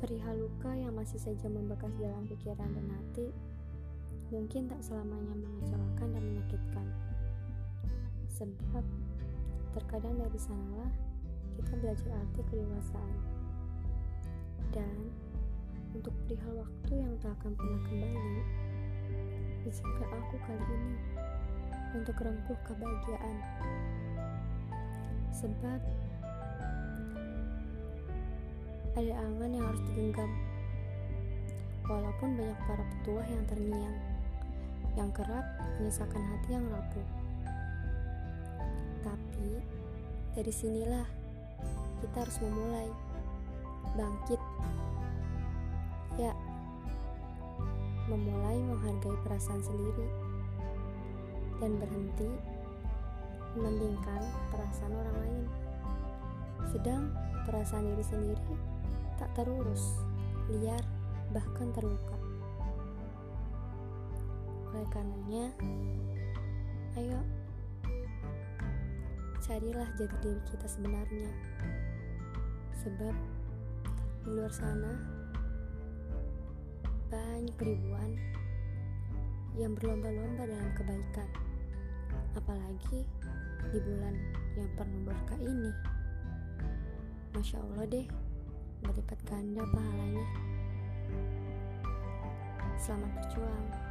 Perihal luka yang masih saja membekas dalam pikiran dan hati, mungkin tak selamanya mengecewakan dan menyakitkan. Sebab, terkadang dari sanalah kita belajar arti kedewasaan. Dan, untuk perihal waktu yang tak akan pernah kembali, izinkan aku kali ini untuk rengkuh kebahagiaan. Sebab, ada angan yang harus digenggam. Walaupun banyak para petuah yang terngiang, yang kerap menyisakan hati yang rapuh. Tapi, dari sinilah kita harus memulai bangkit. Ya, memulai menghargai perasaan sendiri dan berhenti mementingkan perasaan orang lain. Sedang perasaan diri sendiri tak terurus, liar, bahkan terluka. Oleh karenanya, ayo carilah jati diri kita sebenarnya. Sebab di luar sana banyak ribuan yang berlomba-lomba dalam kebaikan. Apalagi di bulan yang penuh berkah ini. Masya Allah deh, berlipat ganda pahalanya. Selamat berjuang.